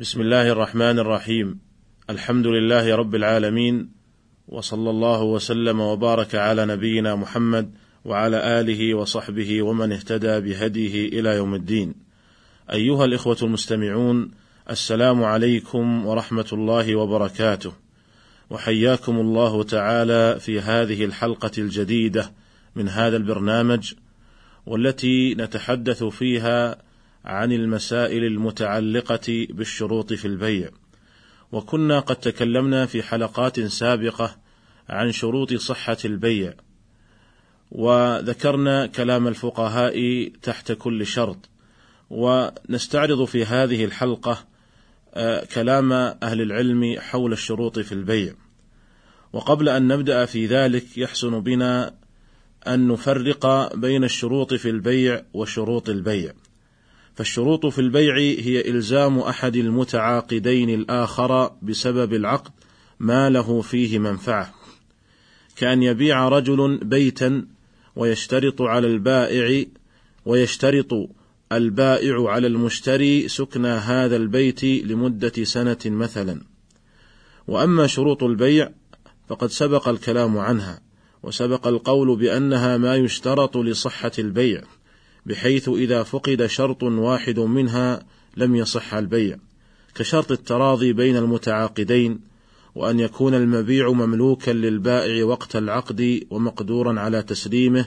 بسم الله الرحمن الرحيم الحمد لله رب العالمين وصلى الله وسلم وبارك على نبينا محمد وعلى اله وصحبه ومن اهتدى بهديه إلى يوم الدين ايها الاخوه المستمعون السلام عليكم ورحمه الله وبركاته وحياكم الله تعالى في هذه الحلقة الجديده من هذا البرنامج والتي نتحدث فيها عن المسائل المتعلقة بالشروط في البيع، وكنا قد تكلمنا في حلقات سابقة عن شروط صحة البيع، وذكرنا كلام الفقهاء تحت كل شرط، ونستعرض في هذه الحلقة آه، كلام أهل العلم حول الشروط في البيع. وقبل أن نبدأ في ذلك يحسن بنا أن نفرق بين الشروط في البيع وشروط البيع. فالشروط في البيع هي إلزام أحد المتعاقدين الآخر بسبب العقد ما له فيه منفعة، كأن يبيع رجل بيتا ويشترط على البائع ويشترط البائع على المشتري سكن هذا البيت لمدة سنة مثلا. وأما شروط البيع فقد سبق الكلام عنها، وسبق القول بأنها ما يشترط لصحة البيع، بحيث إذا فقد شرط واحد منها لم يصح البيع كشرط التراضي بين المتعاقدين وأن يكون المبيع مملوكا للبائع وقت العقد ومقدورا على تسليمه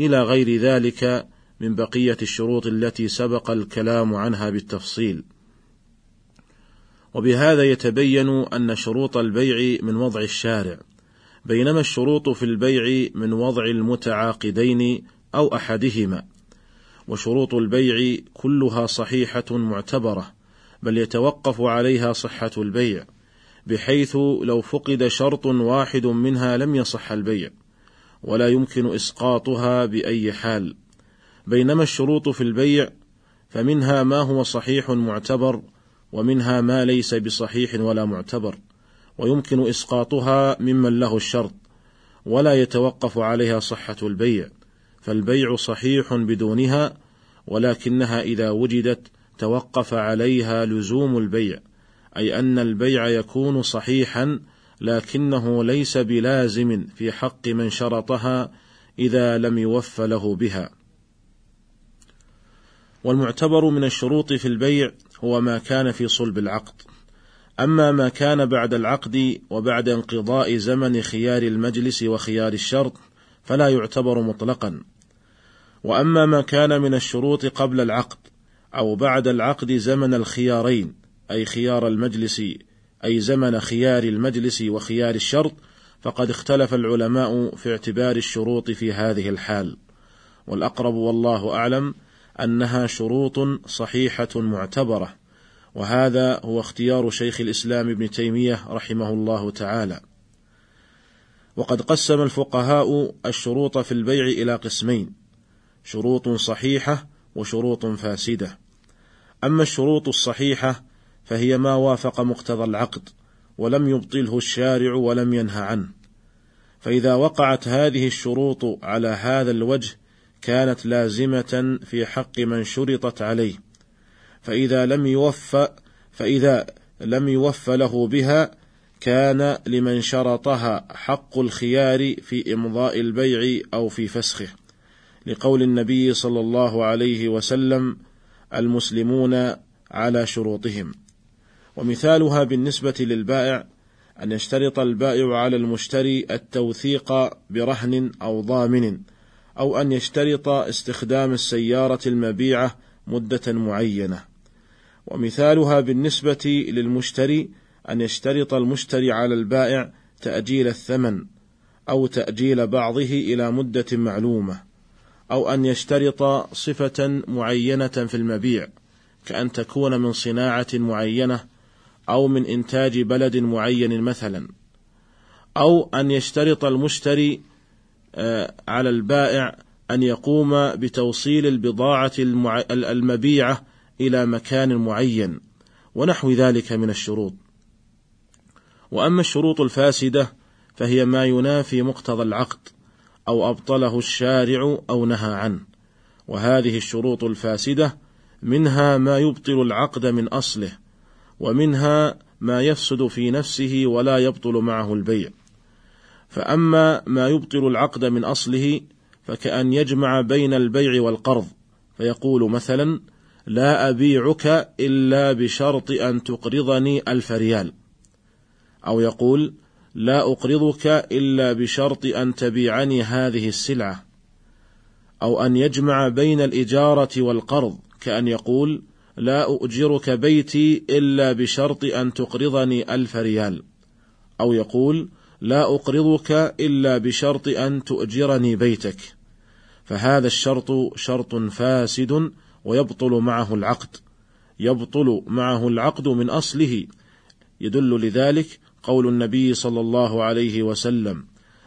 إلى غير ذلك من بقية الشروط التي سبق الكلام عنها بالتفصيل. وبهذا يتبين أن شروط البيع من وضع الشارع، بينما الشروط في البيع من وضع المتعاقدين أو أحدهما، وشروط البيع كلها صحيحة معتبرة، بل يتوقف عليها صحة البيع، بحيث لو فقد شرط واحد منها لم يصح البيع، ولا يمكن إسقاطها بأي حال، بينما الشروط في البيع فمنها ما هو صحيح معتبر، ومنها ما ليس بصحيح ولا معتبر، ويمكن إسقاطها ممن له الشرط، ولا يتوقف عليها صحة البيع. فالبيع صحيح بدونها ولكنها إذا وجدت توقف عليها لزوم البيع أي أن البيع يكون صحيحا لكنه ليس بلازم في حق من شرطها إذا لم يوف له بها. والمعتبر من الشروط في البيع هو ما كان في صلب العقد. أما ما كان بعد العقد وبعد انقضاء زمن خيار المجلس وخيار الشرط فلا يعتبر مطلقا. وأما ما كان من الشروط قبل العقد أو بعد العقد زمن الخيارين أي خيار المجلس أي زمن خيار المجلس وخيار الشرط فقد اختلف العلماء في اعتبار الشروط في هذه الحال. والأقرب والله أعلم أنها شروط صحيحة معتبرة وهذا هو اختيار شيخ الإسلام ابن تيمية رحمه الله تعالى. وقد قسم الفقهاء الشروط في البيع إلى قسمين شروط صحيحة وشروط فاسدة. أما الشروط الصحيحة فهي ما وافق مقتضى العقد ولم يبطله الشارع ولم ينه عنه. فإذا وقعت هذه الشروط على هذا الوجه كانت لازمة في حق من شرطت عليه. فإذا لم يوفى فإذا لم يوف له بها كان لمن شرطها حق الخيار في إمضاء البيع أو في فسخه. لقول النبي صلى الله عليه وسلم المسلمون على شروطهم. ومثالها بالنسبة للبائع أن يشترط البائع على المشتري التوثيق برهن أو ضامن أو أن يشترط استخدام السيارة المبيعة مدة معينة. ومثالها بالنسبة للمشتري أن يشترط المشتري على البائع تأجيل الثمن أو تأجيل بعضه إلى مدة معلومة. أو أن يشترط صفة معينة في المبيع كأن تكون من صناعة معينة أو من إنتاج بلد معين مثلا أو أن يشترط المشتري آه، على البائع أن يقوم بتوصيل البضاعة المبيعة إلى مكان معين ونحو ذلك من الشروط. وأما الشروط الفاسدة فهي ما ينافي مقتضى العقد. أو أبطله الشارع أو نهى عنه. وهذه الشروط الفاسدة منها ما يبطل العقد من أصله ومنها ما يفسد في نفسه ولا يبطل معه البيع. فأما ما يبطل العقد من أصله فكأن يجمع بين البيع والقرض فيقول مثلا لا أبيعك إلا بشرط أن تقرضني ألف ريال أو يقول لا أقرضك إلا بشرط أن تبيعني هذه السلعة أو أن يجمع بين الإجارة والقرض كأن يقول لا أؤجرك بيتي إلا بشرط أن تقرضني ألف ريال أو يقول لا أقرضك إلا بشرط أن تؤجرني بيتك. فهذا الشرط شرط فاسد ويبطل معه العقد يبطل معه العقد من أصله يدل لذلك قول النبي صلى الله عليه وسلم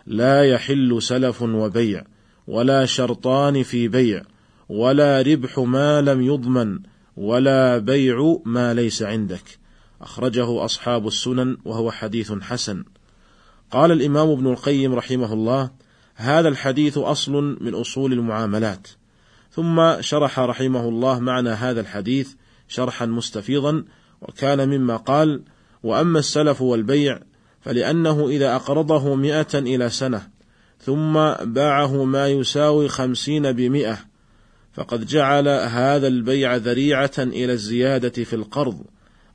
لا يحل سلف وبيع ولا شرطان في بيع ولا ربح ما لم يضمن ولا بيع ما ليس عندك. أخرجه أصحاب السنن وهو حديث حسن. قال الإمام ابن القيم رحمه الله هذا الحديث أصل من أصول المعاملات. ثم شرح رحمه الله معنى هذا الحديث شرحا مستفيضا وكان مما قال وأما السلف والبيع فلأنه إذا أقرضه مئة إلى سنة ثم باعه ما يساوي خمسين بمئة فقد جعل هذا البيع ذريعة إلى الزيادة في القرض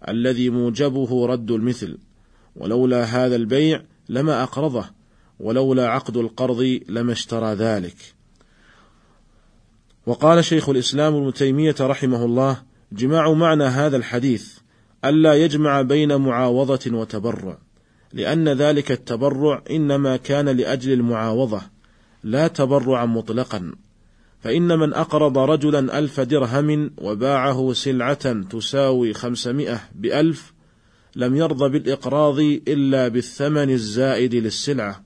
الذي موجبه رد المثل ولولا هذا البيع لما أقرضه ولولا عقد القرض لما اشترى ذلك. وقال شيخ الإسلام ابن تيمية رحمه الله جماع معنى هذا الحديث ألا يجمع بين معاوضة وتبرع لأن ذلك التبرع إنما كان لأجل المعاوضة لا تبرعا مطلقا فإن من أقرض رجلا ألف درهم وباعه سلعة تساوي خمسمائة بألف لم يرضى بالإقراض إلا بالثمن الزائد للسلعة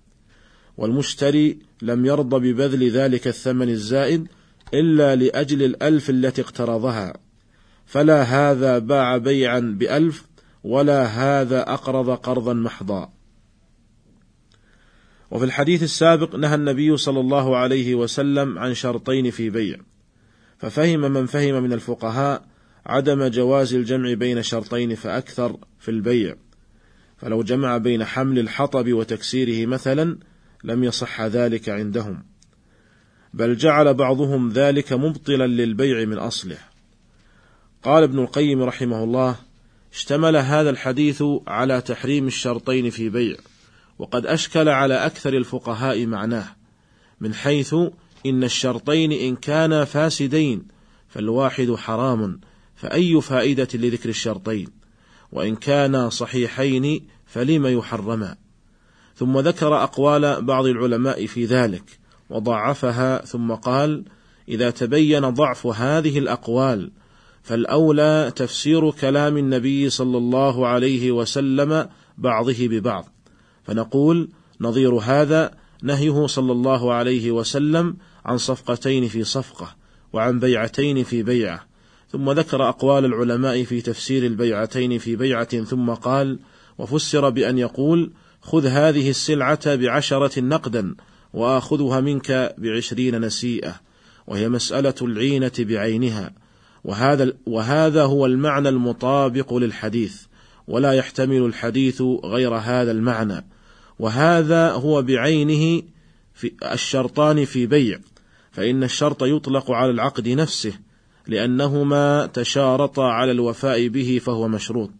والمشتري لم يرضى ببذل ذلك الثمن الزائد إلا لأجل الألف التي اقترضها. فلا هذا باع بيعا بألف ولا هذا أقرض قرضا محضا. وفي الحديث السابق نهى النبي صلى الله عليه وسلم عن شرطين في بيع. ففهم من فهم من الفقهاء عدم جواز الجمع بين شرطين فأكثر في البيع. فلو جمع بين حمل الحطب وتكسيره مثلا لم يصح ذلك عندهم. بل جعل بعضهم ذلك مبطلا للبيع من أصله. قال ابن القيم رحمه الله اشتمل هذا الحديث على تحريم الشرطين في بيع وقد أشكل على أكثر الفقهاء معناه من حيث إن الشرطين إن كانا فاسدين فالواحد حرام فأي فائدة لذكر الشرطين؟ وإن كانا صحيحين فلم يحرما. ثم ذكر أقوال بعض العلماء في ذلك وضعفها ثم قال إذا تبين ضعف هذه الأقوال فالأولى تفسير كلام النبي صلى الله عليه وسلم بعضه ببعض. فنقول نظير هذا نهيه صلى الله عليه وسلم عن صفقتين في صفقة وعن بيعتين في بيعة. ثم ذكر أقوال العلماء في تفسير البيعتين في بيعة ثم قال وفسر بأن يقول خذ هذه السلعة بعشرة نقدا وآخذها منك بعشرين نسيئة وهي مسألة العينة بعينها. وهذا وهذا هو المعنى المطابق للحديث ولا يحتمل الحديث غير هذا المعنى. وهذا هو بعينه في الشرطان في بيع فإن الشرط يطلق على العقد نفسه لأنهما تشارطا على الوفاء به فهو مشروط.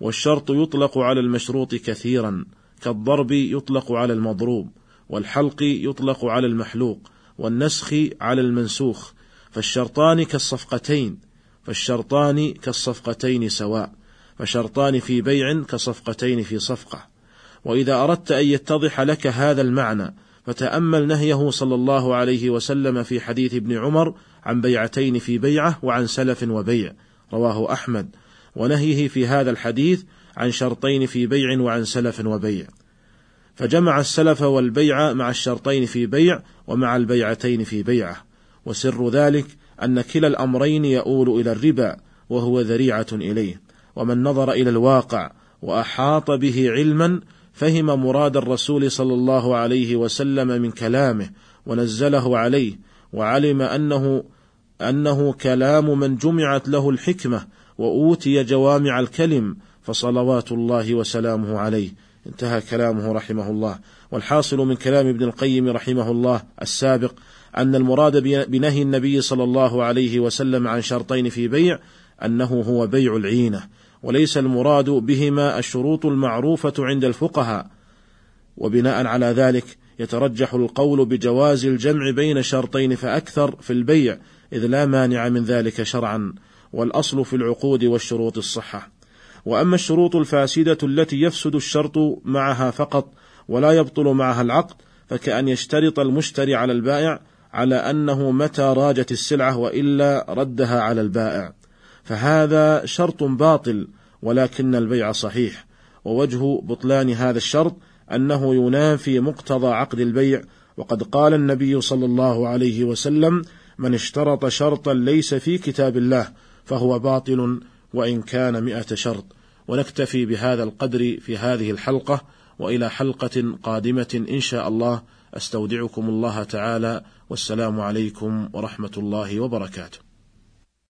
والشرط يطلق على المشروط كثيرا كالضرب يطلق على المضروب والحلق يطلق على المحلوق والنسخ على المنسوخ فالشرطان كالصفقتين فالشرطان كالصفقتين سواء فشرطان في بيع كصفقتين في صفقة. وإذا أردت أن يتضح لك هذا المعنى فتأمل نهيه صلى الله عليه وسلم في حديث ابن عمر عن بيعتين في بيعة وعن سلف وبيع رواه أحمد. ونهيه في هذا الحديث عن شرطين في بيع وعن سلف وبيع. فجمع السلف والبيع مع الشرطين في بيع ومع البيعتين في بيعة. وسر ذلك أن كلا الأمرين يؤول إلى الربا وهو ذريعة إليه. ومن نظر إلى الواقع وأحاط به علما فهم مراد الرسول صلى الله عليه وسلم من كلامه ونزله عليه وعلم أنه أنه كلام من جمعت له الحكمة وأوتي جوامع الكلم فصلوات الله وسلامه عليه. انتهى كلامه رحمه الله. والحاصل من كلام ابن القيم رحمه الله السابق أن المراد بنهي النبي صلى الله عليه وسلم عن شرطين في بيع أنه هو بيع العينة وليس المراد بهما الشروط المعروفة عند الفقهاء. وبناء على ذلك يترجح القول بجواز الجمع بين شرطين فأكثر في البيع إذ لا مانع من ذلك شرعا والأصل في العقود والشروط الصحة. وأما الشروط الفاسدة التي يفسد الشرط معها فقط ولا يبطل معها العقد فكأن يشترط المشتري على البائع على أنه متى راجت السلعة وإلا ردها على البائع. فهذا شرط باطل ولكن البيع صحيح. ووجه بطلان هذا الشرط أنه ينافي مقتضى عقد البيع. وقد قال النبي صلى الله عليه وسلم من اشترط شرطا ليس في كتاب الله فهو باطل وإن كان مئة شرط. ونكتفي بهذا القدر في هذه الحلقة وإلى حلقة قادمة إن شاء الله. أستودعكم الله تعالى والسلام عليكم ورحمة الله وبركاته.